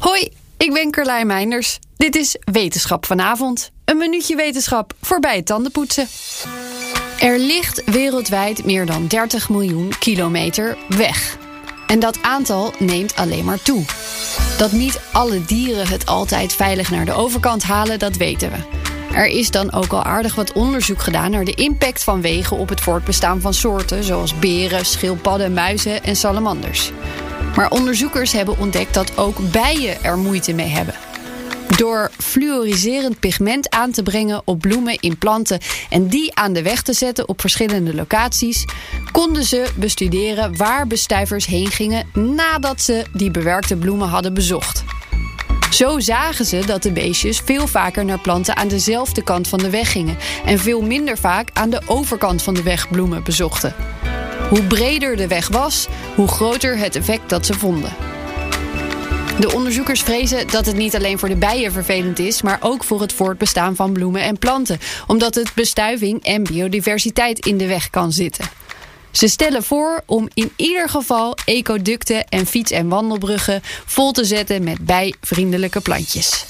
Hoi, ik ben Carlijn Meinders. Dit is Wetenschap vanavond. Een minuutje wetenschap voorbij het tandenpoetsen. Er ligt wereldwijd meer dan 30 miljoen kilometer weg. En dat aantal neemt alleen maar toe. Dat niet alle dieren het altijd veilig naar de overkant halen, dat weten we. Er is dan ook al aardig wat onderzoek gedaan naar de impact van wegen op het voortbestaan van soorten zoals beren, schildpadden, muizen en salamanders. Maar onderzoekers hebben ontdekt dat ook bijen er moeite mee hebben. Door fluoriserend pigment aan te brengen op bloemen in planten en die aan de weg te zetten op verschillende locaties, konden ze bestuderen waar bestuivers heen gingen nadat ze die bewerkte bloemen hadden bezocht. Zo zagen ze dat de beestjes veel vaker naar planten aan dezelfde kant van de weg gingen en veel minder vaak aan de overkant van de weg bloemen bezochten. Hoe breder de weg was, hoe groter het effect dat ze vonden. De onderzoekers vrezen dat het niet alleen voor de bijen vervelend is, maar ook voor het voortbestaan van bloemen en planten, omdat het bestuiving en biodiversiteit in de weg kan zitten. Ze stellen voor om in ieder geval ecoducten en fiets- en wandelbruggen vol te zetten met bijvriendelijke plantjes.